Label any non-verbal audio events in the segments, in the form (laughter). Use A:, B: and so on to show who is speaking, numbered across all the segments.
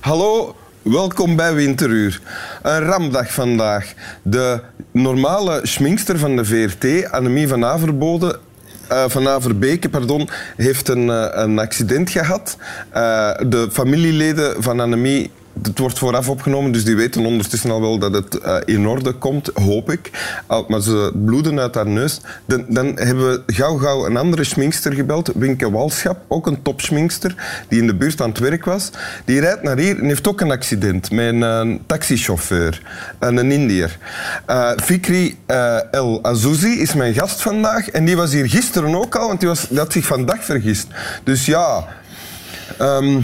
A: Hallo, welkom bij Winteruur. Een ramdag vandaag. De normale schminkster van de VRT, Annemie van Averboden, eh, van Averbeke, pardon, heeft een, eh, een accident gehad. Eh, de familieleden van Annemie het wordt vooraf opgenomen, dus die weten ondertussen al wel dat het eh, in orde komt, hoop ik. Maar ze bloeden uit haar neus. Dan, dan hebben we gauw gauw een andere schminkster gebeld, Winke Walschap, ook een topschminkster, die in de buurt aan het werk was. Die rijdt naar hier en heeft ook een accident met een eh, taxichauffeur, en een Indiër. Eh, Fikri El Azouzi is mijn gast vandaag en die was hier gisteren ook al, want die, was, die had zich vandaag vergist. Dus ja... ehm,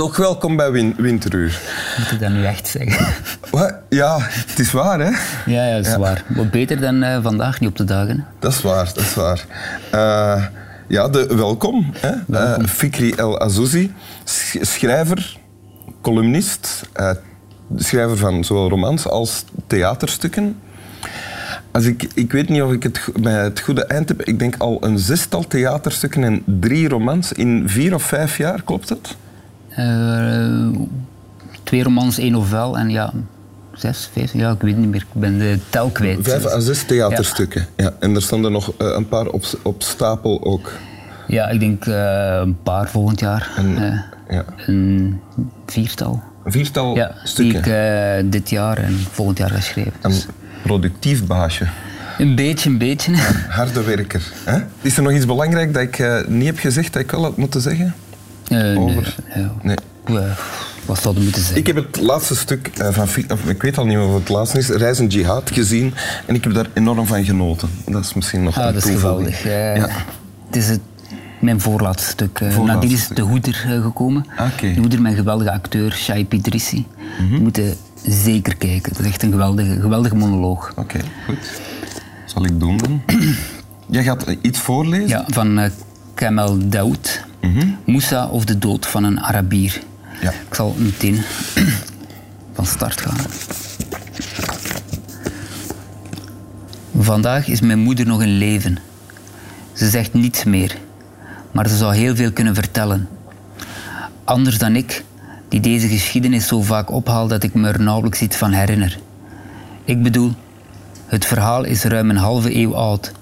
A: toch welkom bij Win Winteruur.
B: Moet ik dat nu echt zeggen?
A: Wat? Ja, het is waar, hè?
B: Ja, ja dat is
A: Ja.
B: waar. Wat beter dan eh, vandaag niet op de dagen.
A: Dat is waar, dat is waar. Eh, ja, de, welkom. Hè? Eh, Fikri El Azouzi, sch- schrijver, columnist, schrijver van zowel romans als theaterstukken. Als ik, ik weet niet of ik het bij het goede eind heb. Ik denk al een zestal theaterstukken en drie romans in vier of vijf jaar, klopt het?
B: Eh, twee romans, één novel en ja, zes, vijf, ja, ik weet niet meer. Ik ben de tel kwijt.
A: Vijf à zes theaterstukken. Ja. En er stonden nog eh, een paar op, op stapel ook.
B: Ja, ik denk eh, een paar volgend jaar.
A: En-
B: Eh,
A: Ja.
B: een viertal.
A: Een viertal
B: Ja, die
A: stukken.
B: ik dit jaar en volgend jaar ga schrijven.
A: Een
B: Dus
A: productief baasje.
B: een beetje, een beetje.
A: Harde werker. Hè? Is er nog iets belangrijk dat ik niet heb gezegd dat ik wel had moeten zeggen?
B: Eh, nee,
A: Over? Nee.
B: Wat zou er moeten zijn?
A: Ik heb het laatste stuk eh, van... Of ik weet al niet meer wat het laatste is. Reizen Jihad gezien. En ik heb daar enorm van genoten. Dat is misschien nog
B: Ah,
A: een
B: dat is geweldig.
A: Ja.
B: Het is het, mijn voorlaatste stuk. Eh,
A: Voorlaatste
B: nadien is. De Hoeder gekomen.
A: Ah.
B: De Hoeder met een geweldige acteur, Shai Idrissi.
A: Mhm.
B: Die moeten zeker kijken. Dat is echt een geweldige, geweldige monoloog.
A: Oké, goed. Zal ik doen dan. (clears throat) Jij gaat iets voorlezen?
B: Ja, van eh, Kamel Daoud. Moussa of de dood van een Arabier.
A: Ja.
B: Ik zal meteen (clears throat) van start gaan. Vandaag is mijn moeder nog in leven. Ze zegt niets meer, maar ze zou heel veel kunnen vertellen. Anders dan ik, die deze geschiedenis zo vaak ophaalt dat ik me er nauwelijks iets van herinner. Ik bedoel, het verhaal is ruim een halve eeuw oud.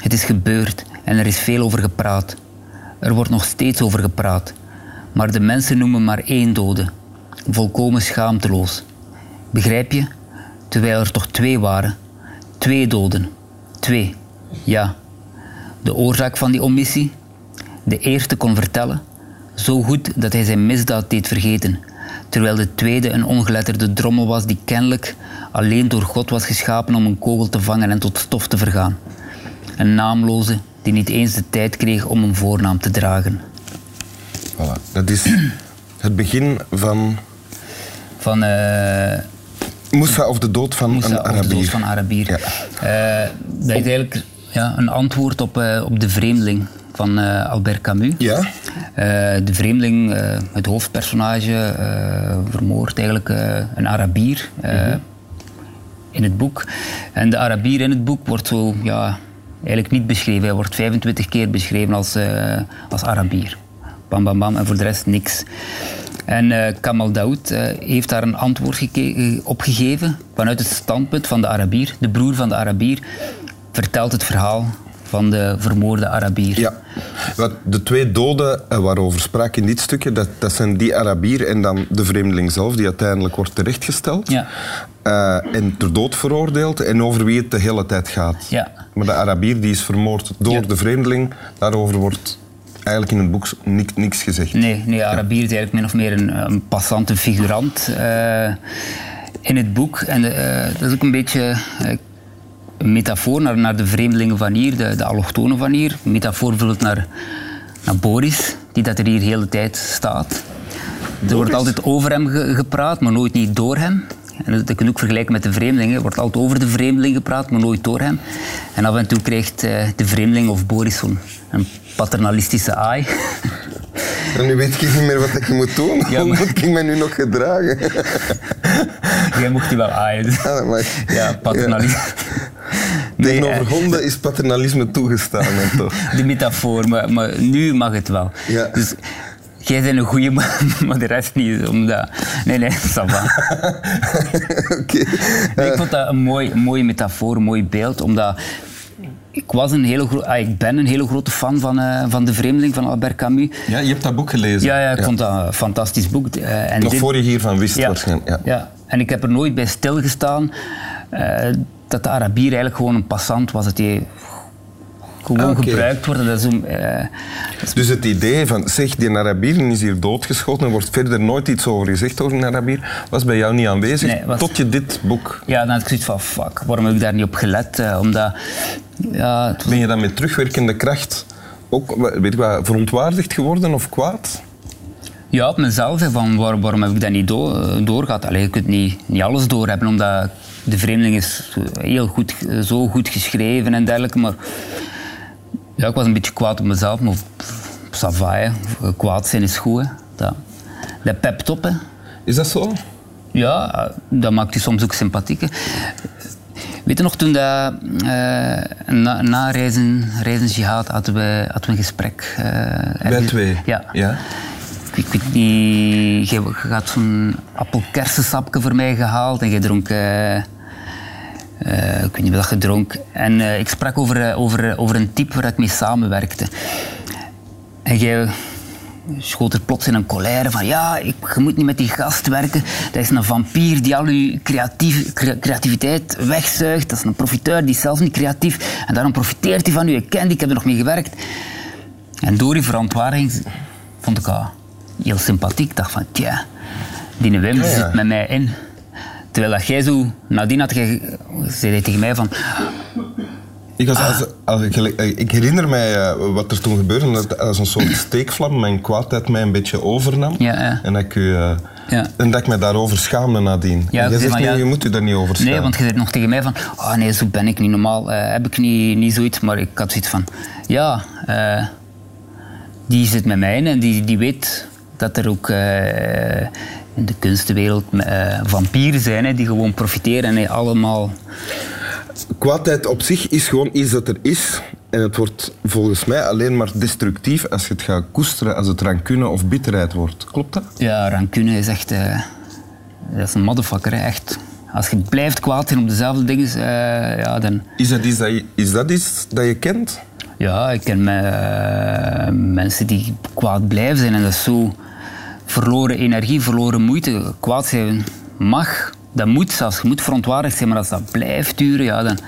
B: Het is gebeurd en er is veel over gepraat. Er wordt nog steeds over gepraat. Maar de mensen noemen maar één dode. Volkomen schaamteloos. Begrijp je? Terwijl er toch twee waren. Twee doden. Twee. Ja. De oorzaak van die omissie? De eerste kon vertellen, zo goed dat hij zijn misdaad deed vergeten, terwijl de tweede een ongeletterde drommel was die kennelijk alleen door God was geschapen om een kogel te vangen en tot stof te vergaan. Een naamloze die niet eens de tijd kreeg om een voornaam te dragen.
A: Voilà. Dat is het begin van
B: Van eh
A: Moussa of de dood van
B: Moussa
A: een
B: of de
A: Arabier.
B: dood van Arabier.
A: Ja.
B: Eh, dat is eigenlijk ja, een antwoord op, eh, op De Vreemdeling van eh, Albert Camus.
A: Ja?
B: Eh, de vreemdeling, eh, het hoofdpersonage, eh, vermoordt eigenlijk eh, een Arabier eh, in het boek. En de Arabier in het boek wordt zo, ja, eigenlijk niet beschreven. Hij wordt 25 keer beschreven als, eh, als Arabier. Bam, bam, bam, en voor de rest niks. En eh, Kamal Daoud eh, heeft daar een antwoord op gegeven vanuit het standpunt van de Arabier. De broer van de Arabier vertelt het verhaal van de vermoorde Arabier.
A: Ja. Wat de twee doden eh, waarover sprak in dit stukje, dat, dat zijn die Arabier en dan de vreemdeling zelf, die uiteindelijk wordt terechtgesteld.
B: Ja.
A: Eh, en ter dood veroordeeld en over wie het de hele tijd gaat.
B: Ja.
A: Maar de Arabier die is vermoord door
B: Ja.
A: de vreemdeling, daarover wordt eigenlijk in het boek niks, niks gezegd.
B: Nee, nee Arabier is eigenlijk min of meer een, een passant, een figurant eh, in het boek. En dat is ook een beetje metafoor naar, naar de vreemdelingen van hier, de, de allochtonen van hier. Metafoor bijvoorbeeld naar, naar Boris, die dat er hier de hele tijd staat. Er wordt altijd over hem ge- gepraat, maar nooit niet door hem. En dat kun je ook vergelijken met de vreemdeling. Er wordt altijd over de vreemdeling gepraat, maar nooit door hem. En af en toe krijgt eh, de vreemdeling of Boris een paternalistische aai. (laughs)
A: En nu weet ik niet meer wat ik moet doen. Ja, Hoe moet ik me nu nog gedragen? (laughs)
B: Jij mocht die wel aaien.
A: Ah, maar...
B: Ja, paternalisme. (laughs)
A: Nee, Tegenover eh, honden is paternalisme toegestaan. toch? (laughs)
B: De metafoor, maar, maar, nu mag het wel.
A: Ja.
B: Dus jij bent een goede man, (laughs) maar de rest niet. Omdat... Nee, nee, (laughs) ça va.
A: okay.
B: nee, ik vond dat een mooi, mooie metafoor, een mooi beeld, omdat ik, was een hele ah, ik ben een hele grote fan van, uh, van De Vreemdeling van Albert Camus.
A: Ja, je hebt dat boek gelezen.
B: Ja, ja ik vond dat een fantastisch boek.
A: Uh, en Nog dit... voor je hiervan wist ja, waarschijnlijk. Ja.
B: ja, en ik heb er nooit bij stilgestaan uh, dat de Arabier eigenlijk gewoon een passant was. Dat hij gewoon ah, gebruikt wordt. Dat is om,
A: dus het idee van, zeg, die Arabier is hier doodgeschoten en wordt verder nooit iets over gezegd over een Arabier, was bij jou niet aanwezig nee, was... tot je dit boek...
B: Ja, dan had ik zoiets van, fuck, waarom heb ik daar niet op gelet? omdat ja,
A: Ben je dan met terugwerkende kracht ook weet ik wat, verontwaardigd geworden of kwaad?
B: Ja, op mezelf. Van waar, waarom heb ik dat niet do doorgehad? Allee, je kunt niet, niet alles doorhebben, omdat de vreemdeling is heel goed, zo goed geschreven en dergelijke. Maar ja, ik was een beetje kwaad op mezelf. Maar savaille, kwaad zijn is goed. Dat, dat pept op. Hè.
A: Is dat zo?
B: Ja, dat maakt je soms ook sympathiek. Weet je nog, toen dat, uh, na, na, reizen, reizen jihad hadden we, hadden we een gesprek. Uh,
A: Bij twee?
B: Ja.
A: ja.
B: Ik, ik weet niet, je, je had zo'n appelkersensapje voor mij gehaald en je dronk... Uh, ik weet niet wat je dronk. En ik sprak over, over, over een type waar ik mee samenwerkte. En jij schoot er plots in een colère van ja, ik, je moet niet met die gast werken. Dat is een vampier die al je creatief, creativiteit wegzuigt. Dat is een profiteur, die is zelf niet creatief. En daarom profiteert hij van u. Ik ken die, ik heb er nog mee gewerkt. En door die verontwaardiging vond ik haar heel sympathiek. Ik dacht van, tja, die Wim zit met mij in. Terwijl dat jij zo, nadien had jij, zei tegen mij van,
A: ik, was, als, als ik, ik, herinner mij uh, wat er toen gebeurde, dat als een soort steekvlam mijn kwaadheid mij een beetje overnam.
B: Ja, ja.
A: En, dat ik, uh, ja. en dat ik me daarover schaamde nadien. Ja, jij zegt, nee, je moet je daar niet over schamen.
B: Nee, want je zegt nog tegen mij van, oh nee, zo ben ik niet normaal. Uh, heb ik niet, niet zoiets, maar ik had zoiets van, ja, die zit met mij in en die, die weet dat er ook in de kunstenwereld vampieren zijn hè, die gewoon profiteren en allemaal
A: kwaadheid op zich is gewoon iets dat er is. En het wordt volgens mij alleen maar destructief als je het gaat koesteren als het rancune of bitterheid wordt. Klopt dat?
B: Ja, rancune is echt... Uh, dat is een motherfucker, echt. Als je blijft kwaad zijn op dezelfde dingen, uh, ja, dan...
A: Is dat iets dat je, is dat iets dat je kent?
B: Ja, ik ken me, uh, mensen die kwaad blijven zijn. En dat is zo verloren energie, verloren moeite. Kwaad zijn mag, dat moet zelfs, je moet verontwaardigd zijn, maar als dat blijft duren, ja dan...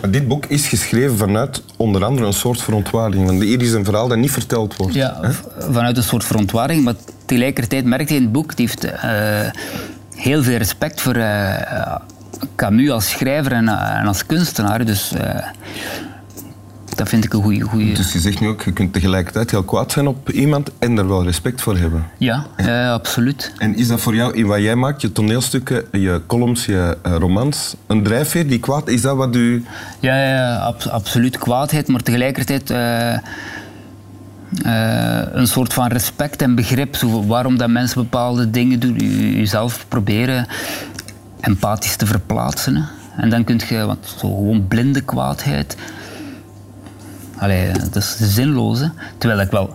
A: Maar dit boek is geschreven vanuit onder andere een soort verontwaardiging. Want hier is een verhaal dat niet verteld wordt.
B: Ja, vanuit een soort verontwaardiging, maar tegelijkertijd merkt hij in het boek, die heeft uh, heel veel respect voor uh, Camus als schrijver en, en als kunstenaar. Dus dat vind ik een goede... Goeie...
A: Dus je zegt nu ook, je kunt tegelijkertijd heel kwaad zijn op iemand en er wel respect voor hebben.
B: Ja, ja. absoluut.
A: En is dat voor jou, in wat jij maakt, je toneelstukken, je columns, je uh, romans, een drijfveer die kwaad, is dat wat u...
B: Ja, ja absoluut kwaadheid, maar tegelijkertijd... Uh, uh, een soort van respect en begrip. Zo, waarom dat mensen bepaalde dingen doen. Jezelf proberen empathisch te verplaatsen. Hè. En dan kun je, want zo gewoon blinde kwaadheid Allee, dat is zinloos. Terwijl ik wel...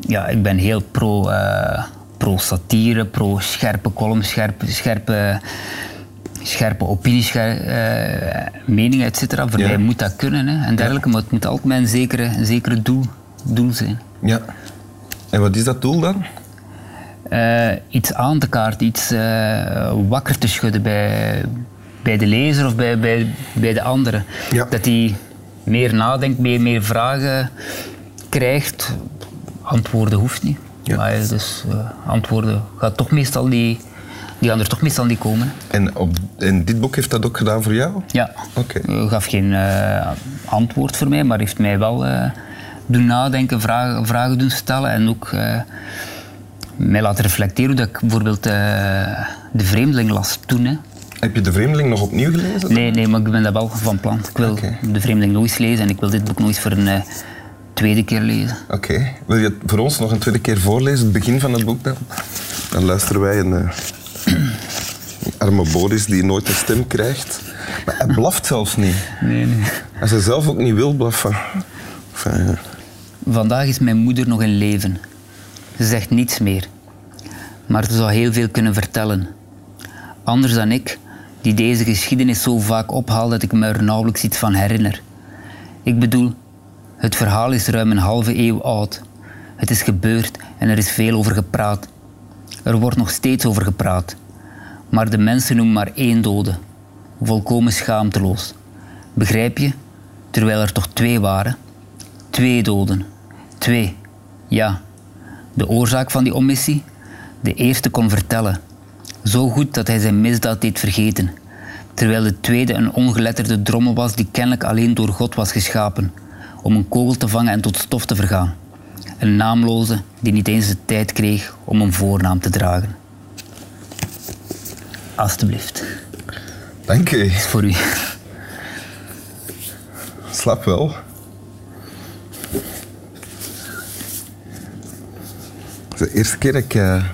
B: Ja, ik ben heel pro, uh, pro satire, pro scherpe columns, scherpe, scherpe, scherpe opinies, uh, meningen, et cetera. Voor mij moet dat kunnen hè, en dergelijke. Maar het moet altijd mijn zekere, een zekere doel, doel zijn.
A: Ja. En wat is dat doel dan?
B: Uh, iets aan te kaarten, iets uh, wakker te schudden bij, bij de lezer of bij, bij, bij de anderen.
A: Ja.
B: Dat die meer nadenkt, meer, meer vragen krijgt. Antwoorden hoeft niet. Ja. Maar dus uh, antwoorden gaat toch meestal die, die gaan er toch meestal niet komen.
A: En, op, en dit boek heeft dat ook gedaan voor jou?
B: Ja.
A: Oké.
B: Okay. gaf geen uh, antwoord voor mij, maar heeft mij wel uh, doen nadenken, vragen, vragen doen stellen en ook mij laten reflecteren hoe dat ik bijvoorbeeld De Vreemdeling las toen. Hè.
A: Heb je De Vreemdeling nog opnieuw gelezen?
B: Nee, nee, maar ik ben dat wel van plan. Ik wil. De Vreemdeling nog eens lezen en ik wil dit boek nog eens voor een eh, tweede keer lezen.
A: Oké. Wil je het voor ons nog een tweede keer voorlezen, het begin van het boek dan? Dan luisteren wij een eh, arme Boris die nooit een stem krijgt. Maar hij blaft zelfs niet.
B: Nee, nee.
A: Als hij zelf ook niet wil blaffen. Enfin, ja.
B: Vandaag is mijn moeder nog in leven. Ze zegt niets meer. Maar ze zou heel veel kunnen vertellen. Anders dan ik, die deze geschiedenis zo vaak ophaalt dat ik me er nauwelijks iets van herinner. Ik bedoel, het verhaal is ruim een halve eeuw oud. Het is gebeurd en er is veel over gepraat. Er wordt nog steeds over gepraat. Maar de mensen noemen maar één dode. Volkomen schaamteloos. Begrijp je? Terwijl er toch twee waren. Twee doden. Twee. Ja. De oorzaak van die omissie? De eerste kon vertellen. Zo goed dat hij zijn misdaad deed vergeten. Terwijl de tweede een ongeletterde drommel was die kennelijk alleen door God was geschapen. Om een kogel te vangen en tot stof te vergaan. Een naamloze die niet eens de tijd kreeg om een voornaam te dragen. Alsjeblieft.
A: Dank je.
B: Is voor u.
A: Slap wel. Het is de eerste keer dat ik eh,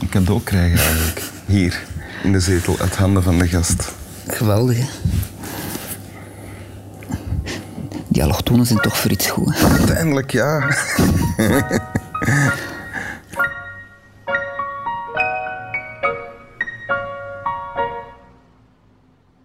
A: een cadeau krijg eigenlijk. Hier, in de zetel, uit handen van de gast.
B: Geweldig, hè? Die allochtonen zijn toch voor iets goed.
A: Uiteindelijk, ja. (laughs)